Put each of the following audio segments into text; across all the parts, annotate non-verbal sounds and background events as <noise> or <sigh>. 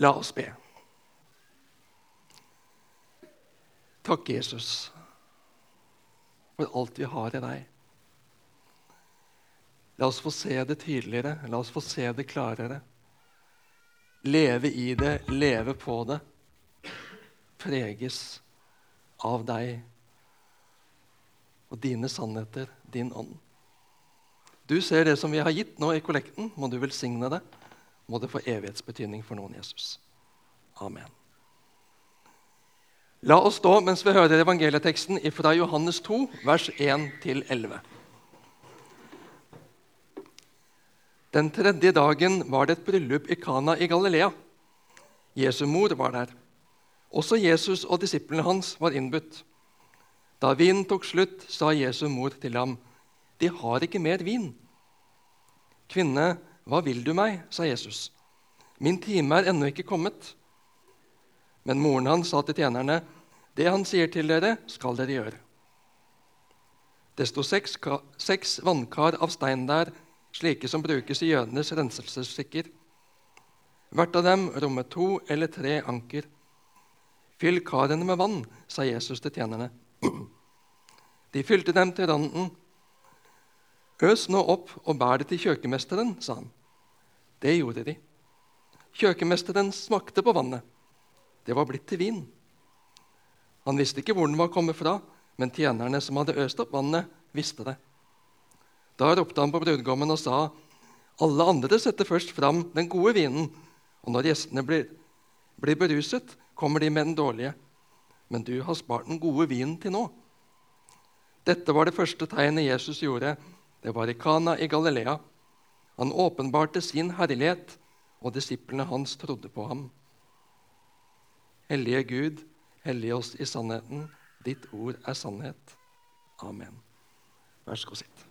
La oss be. Takk, Jesus, for alt vi har i deg. La oss få se det tydeligere, la oss få se det klarere. Leve i det, leve på det. Preges av deg og dine sannheter, din ånd. Du ser det som vi har gitt nå i kollekten. Må du velsigne det. Må det få evighetsbetydning for noen, Jesus. Amen. La oss stå mens vi hører evangelieteksten fra Johannes 2, vers 1-11. Den tredje dagen var det et bryllup i Kana i Galilea. Jesu mor var der. Også Jesus og disiplene hans var innbudt. Da vinen tok slutt, sa Jesu mor til ham, 'De har ikke mer vin.' 'Kvinne, hva vil du meg?' sa Jesus. 'Min time er ennå ikke kommet.' Men moren hans sa til tjenerne, 'Det han sier til dere, skal dere gjøre.' Det sto seks, seks vannkar av stein der, slike som brukes i jødenes renselsesskikker. Hvert av dem rommet to eller tre anker. Fyll karene med vann, sa Jesus til tjenerne. <clears throat> De fylte dem til randen. Øs nå opp og bær det til kjøkkenmesteren, sa han. Det gjorde de. Kjøkkenmesteren smakte på vannet. Det var blitt til vin. Han visste ikke hvor den var kommet fra, men tjenerne som hadde øst opp vannet, visste det. Da ropte han på brudgommen og sa, 'Alle andre setter først fram den gode vinen,' 'og når gjestene blir, blir beruset, kommer de med den dårlige.' 'Men du har spart den gode vinen til nå.' Dette var det første tegnet Jesus gjorde. Det var i Kana i Galilea. Han åpenbarte sin herlighet, og disiplene hans trodde på ham. Hellige Gud, hellige oss i sannheten. Ditt ord er sannhet. Amen. Vær så god, sitt.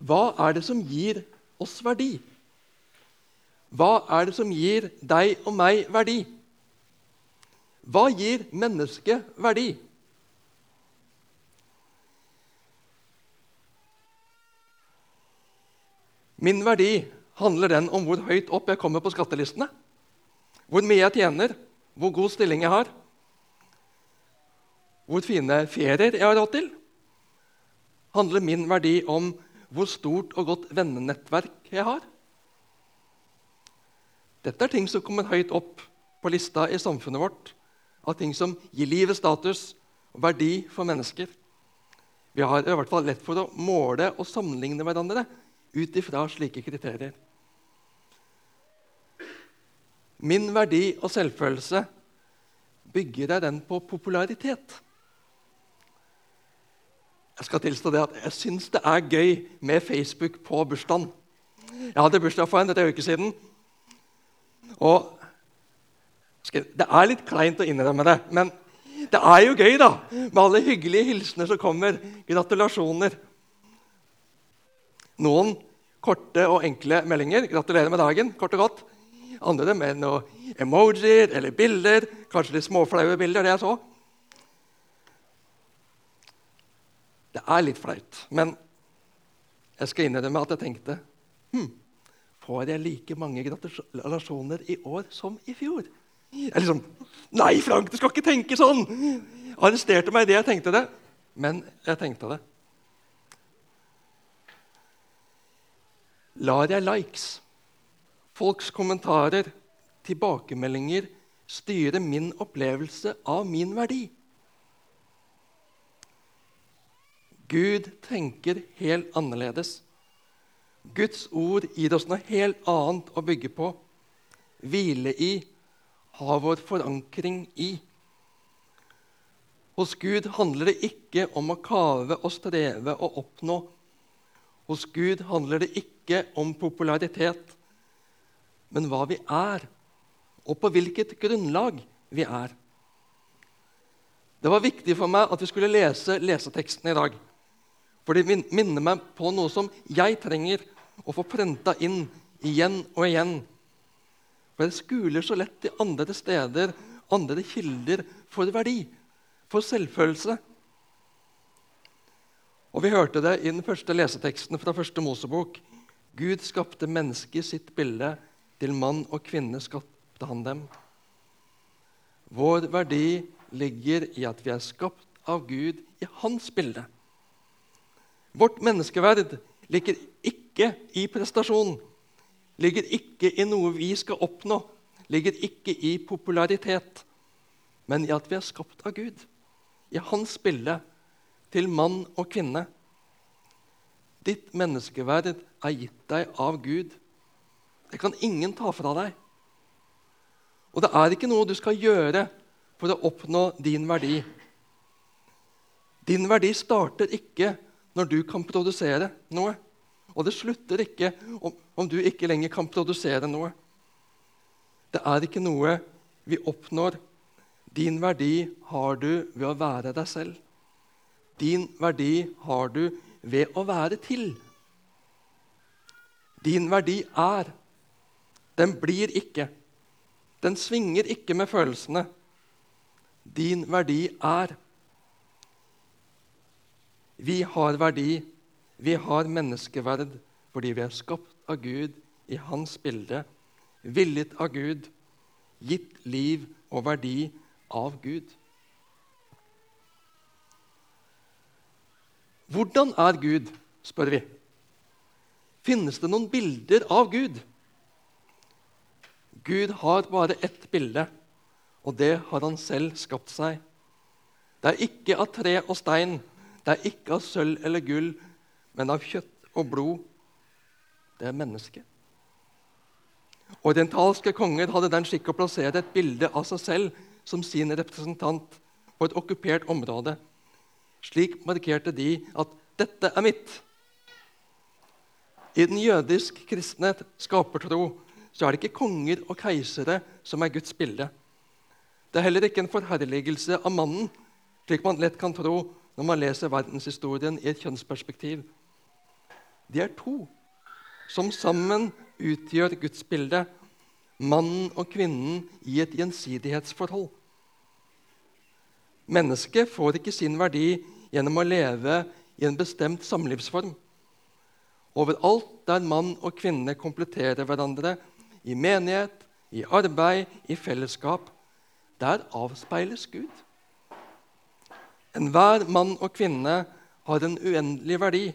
Hva er det som gir oss verdi? Hva er det som gir deg og meg verdi? Hva gir mennesket verdi? Min verdi handler den om hvor høyt opp jeg kommer på skattelistene, hvor mye jeg tjener, hvor god stilling jeg har, hvor fine ferier jeg har råd til. Handler min verdi om hvor stort og godt vennenettverk jeg har? Dette er ting som kommer høyt opp på lista i samfunnet vårt, av ting som gir livet status og verdi for mennesker. Vi har i hvert fall lett for å måle og sammenligne hverandre ut ifra slike kriterier. Min verdi og selvfølelse bygger jeg den på popularitet. Jeg skal tilstå det at jeg syns det er gøy med Facebook på bursdagen. Jeg hadde bursdag for en uke siden. Og Det er litt kleint å innrømme det, men det er jo gøy da, med alle hyggelige hilsener som kommer. Gratulasjoner. Noen korte og enkle meldinger. 'Gratulerer med dagen.' kort og godt. Andre med noen emojier eller bilder. Kanskje litt småflaue bilder. det jeg så. Det er litt flaut, men jeg skal innrømme at jeg tenkte hm, Får jeg like mange gratulasjoner i år som i fjor? Jeg liksom, Nei, Frank, du skal ikke tenke sånn! Arresterte meg idet jeg tenkte det. Men jeg tenkte det. lar jeg likes, folks kommentarer, tilbakemeldinger styre min opplevelse av min verdi. Gud tenker helt annerledes. Guds ord gir oss noe helt annet å bygge på, hvile i, ha vår forankring i. Hos Gud handler det ikke om å kave og streve og oppnå. Hos Gud handler det ikke om popularitet, men hva vi er, og på hvilket grunnlag vi er. Det var viktig for meg at vi skulle lese leseteksten i dag. For det minner meg på noe som jeg trenger å få prenta inn igjen og igjen. Det skuler så lett til andre steder, andre kilder, for verdi, for selvfølelse. Og Vi hørte det i den første leseteksten fra første Mosebok. Gud skapte mennesket i sitt bilde. Til mann og kvinne skapte han dem. Vår verdi ligger i at vi er skapt av Gud i hans bilde. Vårt menneskeverd ligger ikke i prestasjon, ligger ikke i noe vi skal oppnå, ligger ikke i popularitet, men i at vi er skapt av Gud, i hans bilde, til mann og kvinne. Ditt menneskeverd er gitt deg av Gud. Det kan ingen ta fra deg. Og det er ikke noe du skal gjøre for å oppnå din verdi. Din verdi starter ikke når du kan produsere noe. Og det slutter ikke om, om du ikke lenger kan produsere noe. Det er ikke noe vi oppnår. Din verdi har du ved å være deg selv. Din verdi har du ved å være til. Din verdi er. Den blir ikke. Den svinger ikke med følelsene. Din verdi er. Vi har verdi, vi har menneskeverd fordi vi er skapt av Gud i Hans bilde, villet av Gud, gitt liv og verdi av Gud. Hvordan er Gud, spør vi. Finnes det noen bilder av Gud? Gud har bare ett bilde, og det har han selv skapt seg. Det er ikke av tre og stein, det er ikke av sølv eller gull, men av kjøtt og blod. Det er mennesket. Orientalske konger hadde den skikk å plassere et bilde av seg selv som sin representant på et okkupert område. Slik markerte de at 'dette er mitt'. I den jødisk-kristne skapertro så er det ikke konger og keisere som er Guds bilde. Det er heller ikke en forherligelse av mannen, slik man lett kan tro når man leser verdenshistorien i et kjønnsperspektiv. De er to som sammen utgjør Guds bilde, mannen og kvinnen i et gjensidighetsforhold. Mennesket får ikke sin verdi gjennom å leve i en bestemt samlivsform. Overalt der mann og kvinne kompletterer hverandre, i menighet, i arbeid, i fellesskap. Der avspeiles Gud. Enhver mann og kvinne har en uendelig verdi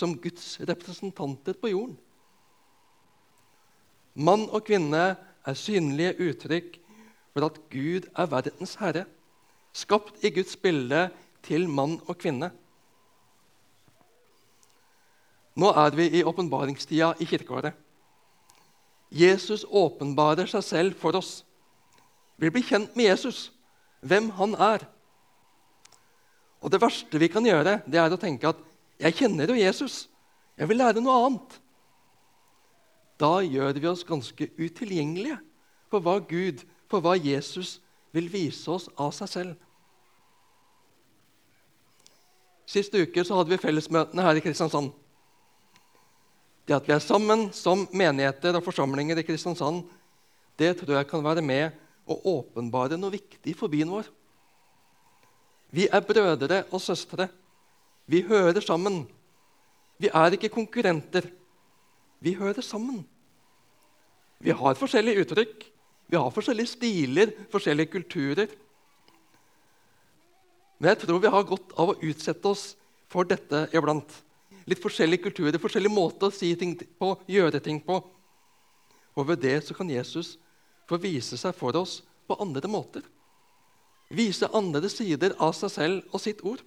som Guds representanter på jorden. Mann og kvinne er synlige uttrykk for at Gud er verdens herre, skapt i Guds bilde til mann og kvinne. Nå er vi i åpenbaringstida i kirkeåret. Jesus åpenbarer seg selv for oss. Vi blir kjent med Jesus, hvem han er. Og Det verste vi kan gjøre, det er å tenke at 'jeg kjenner jo Jesus', jeg vil lære noe annet. Da gjør vi oss ganske utilgjengelige for hva Gud, for hva Jesus vil vise oss av seg selv. Sist uke så hadde vi fellesmøtene her i Kristiansand. Det at vi er sammen som menigheter og forsamlinger i Kristiansand, det tror jeg kan være med og åpenbare noe viktig for byen vår. Vi er brødre og søstre. Vi hører sammen. Vi er ikke konkurrenter. Vi hører sammen. Vi har forskjellige uttrykk, vi har forskjellige stiler, forskjellige kulturer. Men jeg tror vi har godt av å utsette oss for dette iblant litt forskjellige kulturer, forskjellige måter å si ting på, gjøre ting på. Og ved det så kan Jesus få vise seg for oss på andre måter. Vise andre sider av seg selv og sitt ord.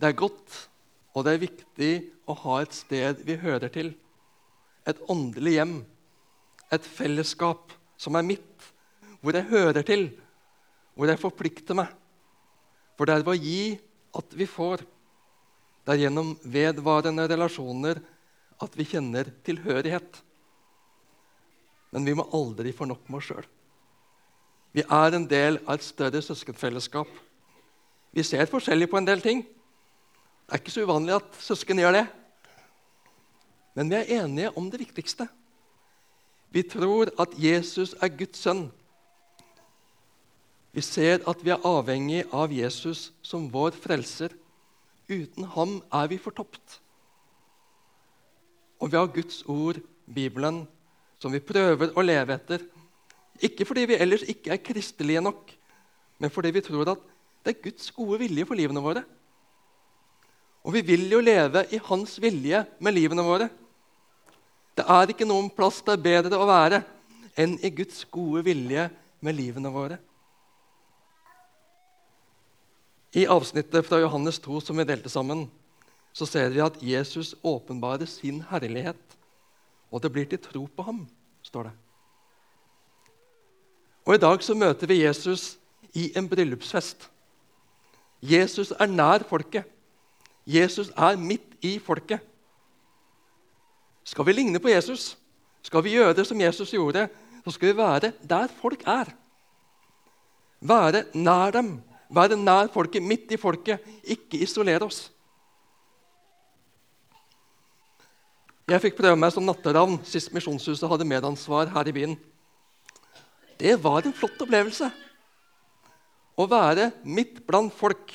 Det er godt og det er viktig å ha et sted vi hører til. Et åndelig hjem, et fellesskap som er mitt, hvor jeg hører til, hvor jeg forplikter meg. For det er ved å gi at vi får. Det er gjennom vedvarende relasjoner at vi kjenner tilhørighet. Men vi må aldri få nok med oss sjøl. Vi er en del av et større søskenfellesskap. Vi ser forskjellig på en del ting. Det er ikke så uvanlig at søsken gjør det. Men vi er enige om det viktigste. Vi tror at Jesus er Guds sønn. Vi ser at vi er avhengig av Jesus som vår frelser. Uten ham er vi fortapt. Og vi har Guds ord, Bibelen, som vi prøver å leve etter. Ikke fordi vi ellers ikke er kristelige nok, men fordi vi tror at det er Guds gode vilje for livene våre. Og vi vil jo leve i Hans vilje med livene våre. Det er ikke noen plass det er bedre å være enn i Guds gode vilje med livene våre. I avsnittet fra Johannes 2 som vi delte sammen, så ser vi at Jesus åpenbarer sin herlighet, og det blir til tro på ham, står det. Og I dag så møter vi Jesus i en bryllupsfest. Jesus er nær folket. Jesus er midt i folket. Skal vi ligne på Jesus, skal vi gjøre det som Jesus gjorde, så skal vi være der folk er. Være nær dem, være nær folket, midt i folket, ikke isolere oss. Jeg fikk prøve meg som natteravn sist Misjonshuset hadde medansvar her i byen. Det var en flott opplevelse. Å være midt blant folk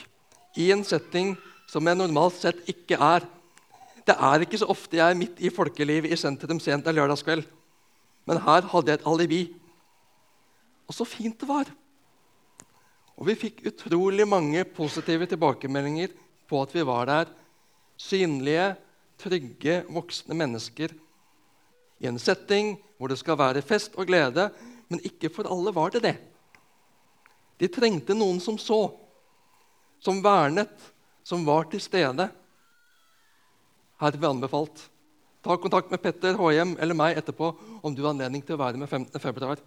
i en setting som jeg normalt sett ikke er. Det er ikke så ofte jeg er midt i folkelivet i sentrum sent en lørdagskveld. Men her hadde jeg et alibi. Og så fint det var. Og vi fikk utrolig mange positive tilbakemeldinger på at vi var der. Synlige, trygge, voksne mennesker i en setting hvor det skal være fest og glede, men ikke for alle var det det. De trengte noen som så, som vernet, som var til stede. Herved anbefalt. Ta kontakt med Petter Håhjem eller meg etterpå om du har anledning til å være med 15. februar.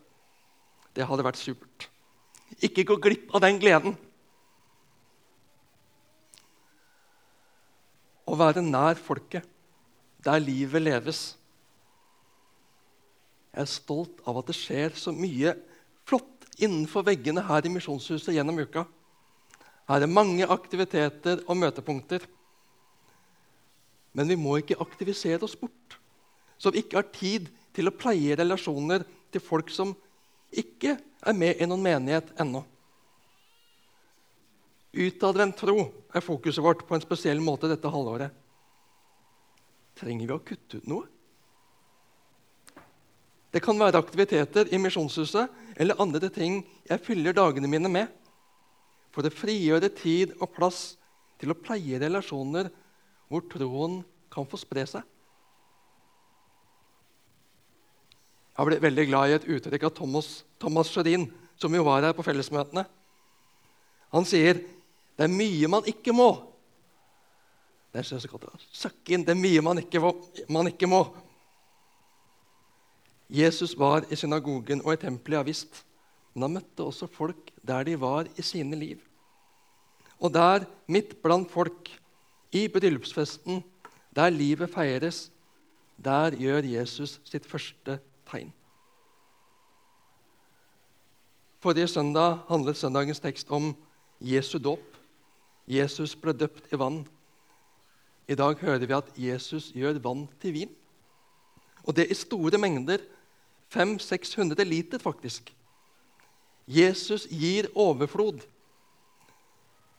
Det hadde vært supert. Ikke gå glipp av den gleden. Å være nær folket, der livet leves. Jeg er stolt av at det skjer så mye flott innenfor veggene her i Misjonshuset gjennom uka. Her er mange aktiviteter og møtepunkter. Men vi må ikke aktivisere oss bort, så vi ikke har tid til å pleie relasjoner til folk som ikke er med i noen menighet ennå. Utadvendt tro er fokuset vårt på en spesiell måte dette halvåret. Trenger vi å kutte ut noe? Det kan være aktiviteter i Misjonshuset eller andre ting jeg fyller dagene mine med for å frigjøre tid og plass til å pleie relasjoner hvor troen kan få spre seg. Jeg ble veldig glad i et uttrykk av Thomas, Thomas Sjørin, som jo var her på fellesmøtene. Han sier det er mye man ikke må. Det er så godt å søkke inn. Det er mye man ikke, man ikke må. Jesus var i synagogen og i tempelet, ja visst. Men han møtte også folk der de var i sine liv. Og der, midt blant folk, i bryllupsfesten, der livet feires, der gjør Jesus sitt første tegn. Forrige søndag handlet søndagens tekst om Jesu dåp. Jesus ble døpt i vann. I dag hører vi at Jesus gjør vann til vin. Og det i store mengder. 500-600 liter, faktisk. Jesus gir overflod.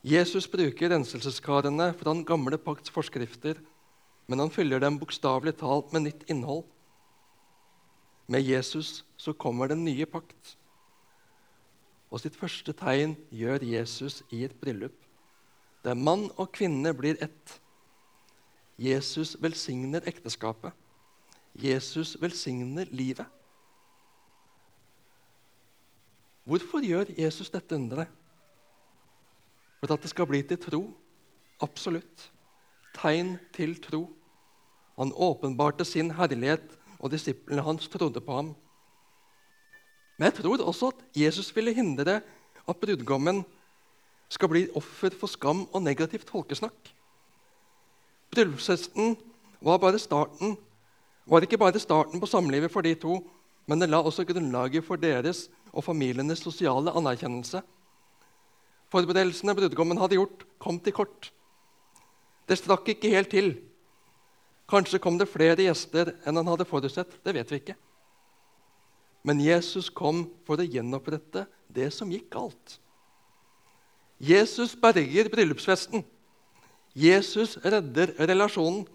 Jesus bruker renselseskarene fra den gamle pakts forskrifter, men han fyller dem bokstavelig talt med nytt innhold. Med Jesus så kommer den nye pakt. Og sitt første tegn gjør Jesus i et bryllup, der mann og kvinne blir ett. Jesus velsigner ekteskapet. Jesus velsigner livet. Hvorfor gjør Jesus dette underet? For at det skal bli til tro. Absolutt. Tegn til tro. Han åpenbarte sin herlighet, og disiplene hans trodde på ham. Men jeg tror også at Jesus ville hindre at brudgommen skal bli offer for skam og negativt folkesnakk. Bryllupsfesten var, bare starten, var ikke bare starten på samlivet for de to, men det la også grunnlaget for deres og familienes sosiale anerkjennelse. Forberedelsene brudgommen hadde gjort, kom til kort. Det strakk ikke helt til. Kanskje kom det flere gjester enn han hadde forutsett. Det vet vi ikke. Men Jesus kom for å gjenopprette det som gikk galt. Jesus berger bryllupsfesten. Jesus redder relasjonen.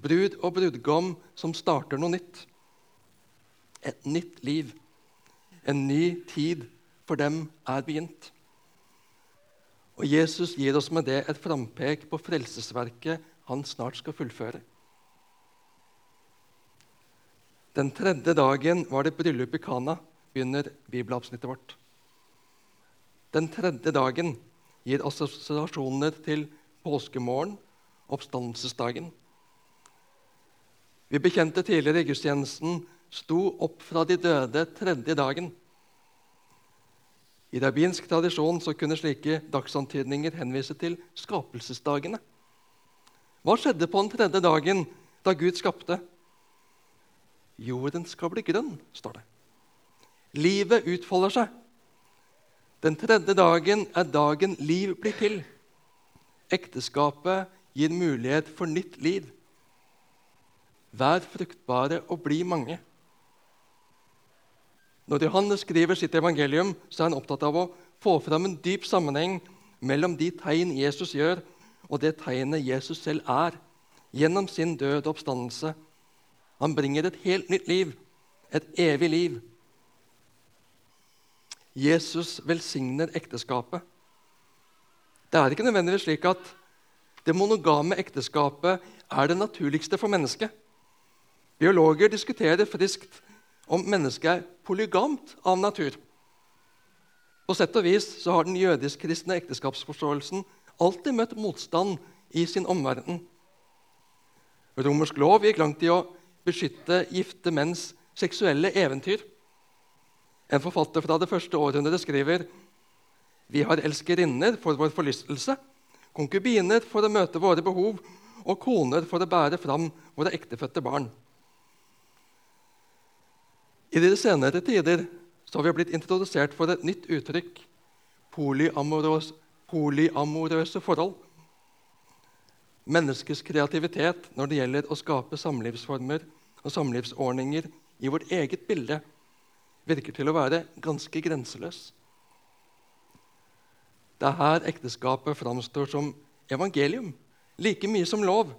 Brud og brudgom som starter noe nytt. Et nytt liv. En ny tid for dem er begynt. Og Jesus gir oss med det et frampek på frelsesverket han snart skal fullføre. Den tredje dagen var det bryllup i Kana, begynner bibelavsnittet vårt. Den tredje dagen gir assosiasjoner til påskemorgen, oppstandelsesdagen. Vi bekjente tidligere i gudstjenesten sto opp fra de døde tredje dagen. I rabbinsk tradisjon så kunne slike dagsantydninger henvise til skapelsesdagene. Hva skjedde på den tredje dagen da Gud skapte? Jorden skal bli grønn, står det. Livet utfolder seg. Den tredje dagen er dagen liv blir til. Ekteskapet gir mulighet for nytt liv. Vær fruktbare og bli mange. Når Johannes skriver sitt evangelium, så er han opptatt av å få fram en dyp sammenheng mellom de tegn Jesus gjør, og det tegnet Jesus selv er, gjennom sin død og oppstandelse. Han bringer et helt nytt liv, et evig liv. Jesus velsigner ekteskapet. Det er ikke nødvendigvis slik at det monogame ekteskapet er det naturligste for mennesket. Biologer diskuterer friskt om mennesket er polygamt av natur. På sett og vis så har den jødisk-kristne ekteskapsforståelsen alltid møtt motstand i sin omverden. Romersk lov gikk langt i å beskytte gifte menns seksuelle eventyr. En forfatter fra det første århundret skriver vi har elskerinner for vår forlystelse, konkubiner for å møte våre behov og koner for å bære fram våre ektefødte barn. I de senere tider har vi blitt introdusert for et nytt uttrykk polyamorøse, polyamorøse forhold. Menneskets kreativitet når det gjelder å skape samlivsformer og samlivsordninger i vårt eget bilde, virker til å være ganske grenseløs. Det er her ekteskapet framstår som evangelium, like mye som lov.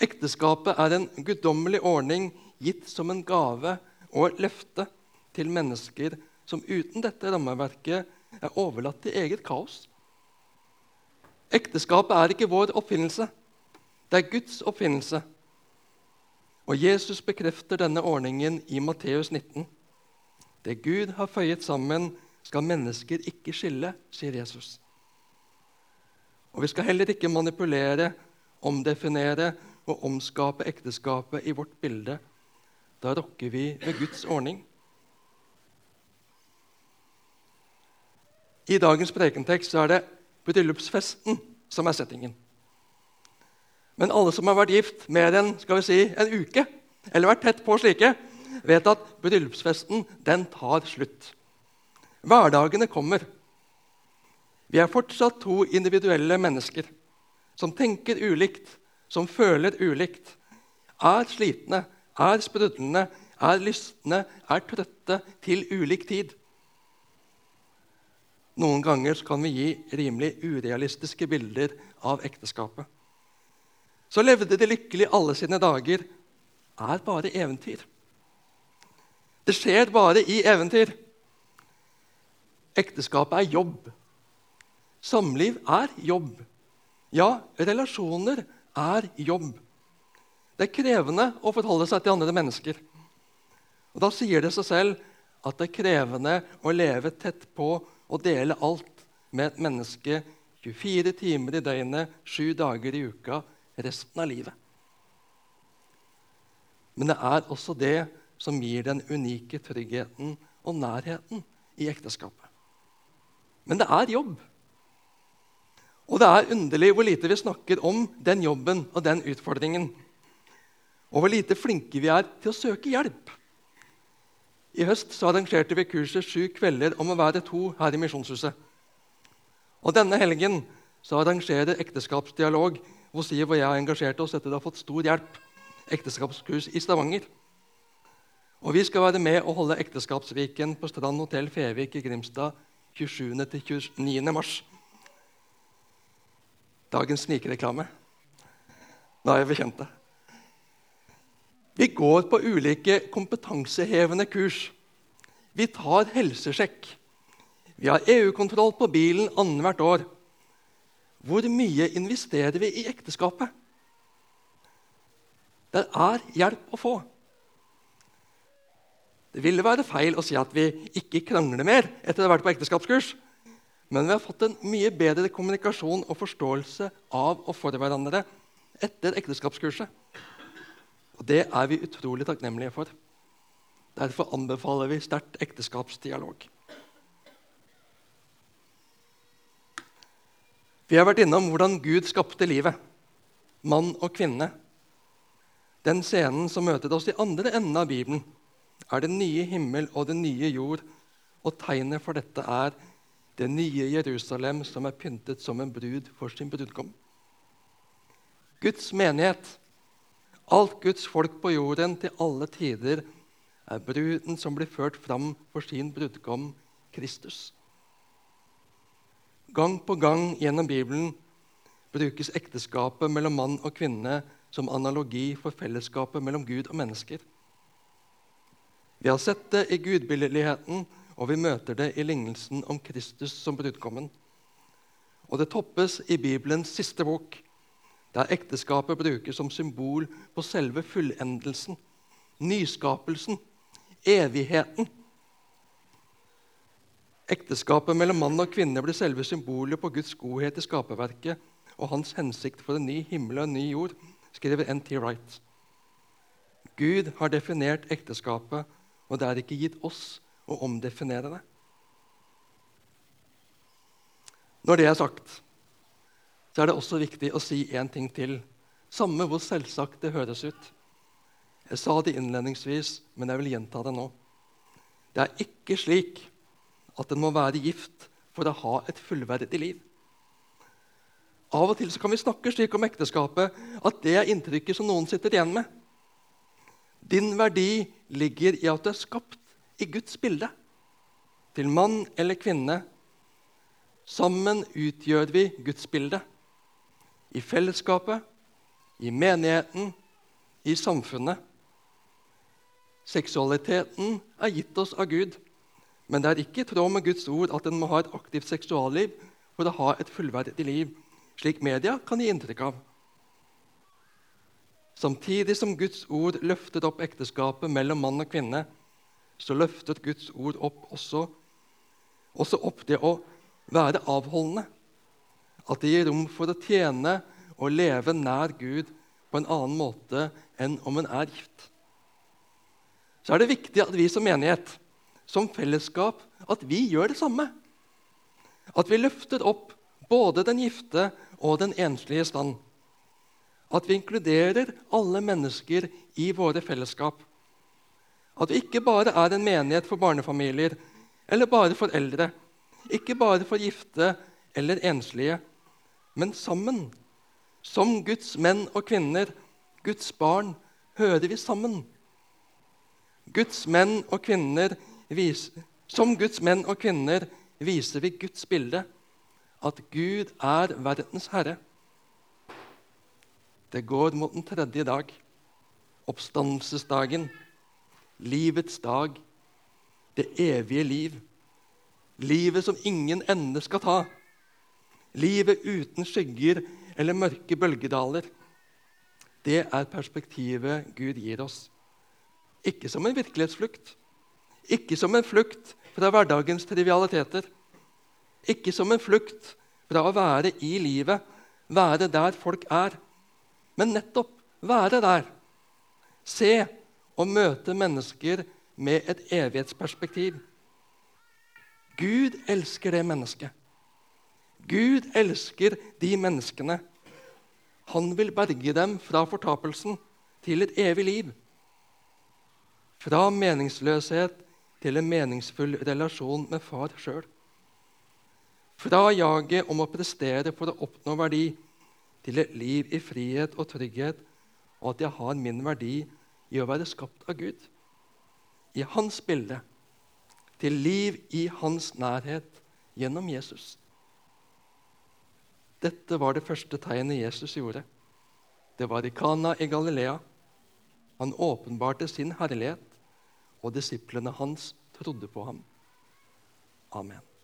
Ekteskapet er en guddommelig ordning gitt som en gave og løfte til mennesker som uten dette rammeverket er overlatt til eget kaos. Ekteskapet er ikke vår oppfinnelse. Det er Guds oppfinnelse. Og Jesus bekrefter denne ordningen i Matteus 19. Det Gud har føyet sammen, skal mennesker ikke skille, sier Jesus. Og Vi skal heller ikke manipulere, omdefinere og omskape ekteskapet i vårt bilde da rokker vi ved Guds ordning. I dagens prekentekst er det bryllupsfesten som er settingen. Men alle som har vært gift mer enn skal vi si, en uke, eller vært tett på slike, vet at bryllupsfesten den tar slutt. Hverdagene kommer. Vi er fortsatt to individuelle mennesker som tenker ulikt, som føler ulikt, er slitne, er sprudlende, er lystne, er trøtte til ulik tid. Noen ganger kan vi gi rimelig urealistiske bilder av ekteskapet. Så levde de lykkelig alle sine dager er bare eventyr. Det skjer bare i eventyr. Ekteskapet er jobb. Samliv er jobb. Ja, relasjoner er jobb. Det er krevende å forholde seg til andre mennesker. Og Da sier det seg selv at det er krevende å leve tett på og dele alt med et menneske 24 timer i døgnet, 7 dager i uka, resten av livet. Men det er også det som gir den unike tryggheten og nærheten i ekteskapet. Men det er jobb. Og det er underlig hvor lite vi snakker om den jobben og den utfordringen og hvor lite flinke vi er til å søke hjelp. I høst så arrangerte vi kurset sju kvelder om å være to her i Misjonshuset. Og Denne helgen så arrangerer Ekteskapsdialog, hvor Siv og jeg har engasjert oss etter å ha fått stor hjelp, ekteskapskurs i Stavanger. Og Vi skal være med og holde Ekteskapsviken på Strand hotell Fevik i Grimstad 27. til 29. mars. Dagens snikreklame. Da er bekjent det. Vi går på ulike kompetansehevende kurs. Vi tar helsesjekk. Vi har EU-kontroll på bilen annethvert år. Hvor mye investerer vi i ekteskapet? Det er hjelp å få. Det ville være feil å si at vi ikke krangler mer etter å ha vært på ekteskapskurs. Men vi har fått en mye bedre kommunikasjon og forståelse av og for hverandre etter ekteskapskurset. Det er vi utrolig takknemlige for. Derfor anbefaler vi sterkt ekteskapsdialog. Vi har vært innom hvordan Gud skapte livet, mann og kvinne. Den scenen som møter oss i andre enden av Bibelen, er den nye himmel og den nye jord, og tegnet for dette er det nye Jerusalem som er pyntet som en brud for sin brudgom. Guds menighet, alt Guds folk på jorden til alle tider, er bruden som blir ført fram for sin brudgom Kristus. Gang på gang gjennom Bibelen brukes ekteskapet mellom mann og kvinne som analogi for fellesskapet mellom Gud og mennesker. Vi har sett det i gudbildeligheten, og vi møter det i lignelsen om Kristus som brudgommen. Og det toppes i Bibelens siste bok, der ekteskapet brukes som symbol på selve fullendelsen, nyskapelsen, evigheten. Ekteskapet mellom mann og kvinne blir selve symbolet på Guds godhet i skaperverket og hans hensikt for en ny himmel og en ny jord, skriver N.T. Wright. Gud har definert ekteskapet, og det er ikke gitt oss å omdefinere det. Når det er sagt, så er det også viktig å si én ting til, samme hvor selvsagt det høres ut. Jeg sa det innledningsvis, men jeg vil gjenta det nå. Det er ikke slik at en må være gift for å ha et fullverdig liv. Av og til kan vi snakke slik om ekteskapet at det er inntrykket som noen sitter igjen med. Din verdi ligger i at du er skapt i Guds bilde, til mann eller kvinne. Sammen utgjør vi Guds bilde. I fellesskapet, i menigheten, i samfunnet. Seksualiteten er gitt oss av Gud, men det er ikke i tråd med Guds ord at en må ha et aktivt seksualliv for å ha et fullverdig liv, slik media kan gi inntrykk av. Samtidig som Guds ord løftet opp ekteskapet mellom mann og kvinne, så løftet Guds ord opp også, også opp det å være avholdende. At det gir rom for å tjene og leve nær Gud på en annen måte enn om en er gift. Så er det viktig at vi som menighet, som fellesskap, at vi gjør det samme. At vi løfter opp både den gifte og den enslige stand. At vi inkluderer alle mennesker i våre fellesskap. At vi ikke bare er en menighet for barnefamilier eller bare for eldre. Ikke bare for gifte eller enslige, men sammen. Som Guds menn og kvinner, Guds barn, hører vi sammen. Guds menn og kvinner viser, som Guds menn og kvinner viser vi Guds bilde, at Gud er verdens herre. Det går mot den tredje dag, oppstandelsesdagen livets dag, det evige liv. Livet som ingen ende skal ta. Livet uten skygger eller mørke bølgedaler. Det er perspektivet Gud gir oss. Ikke som en virkelighetsflukt, ikke som en flukt fra hverdagens trivialiteter. Ikke som en flukt fra å være i livet, være der folk er. Men nettopp være der. Se og møte mennesker med et evighetsperspektiv. Gud elsker det mennesket. Gud elsker de menneskene. Han vil berge dem fra fortapelsen til et evig liv. Fra meningsløshet til en meningsfull relasjon med far sjøl. Fra jaget om å prestere for å oppnå verdi til et liv i frihet og trygghet, og at jeg har min verdi i å være skapt av Gud, i hans bilde, til liv i hans nærhet, gjennom Jesus. Dette var det første tegnet Jesus gjorde. Det var i Kana i Galilea. Han åpenbarte sin herlighet, og disiplene hans trodde på ham. Amen.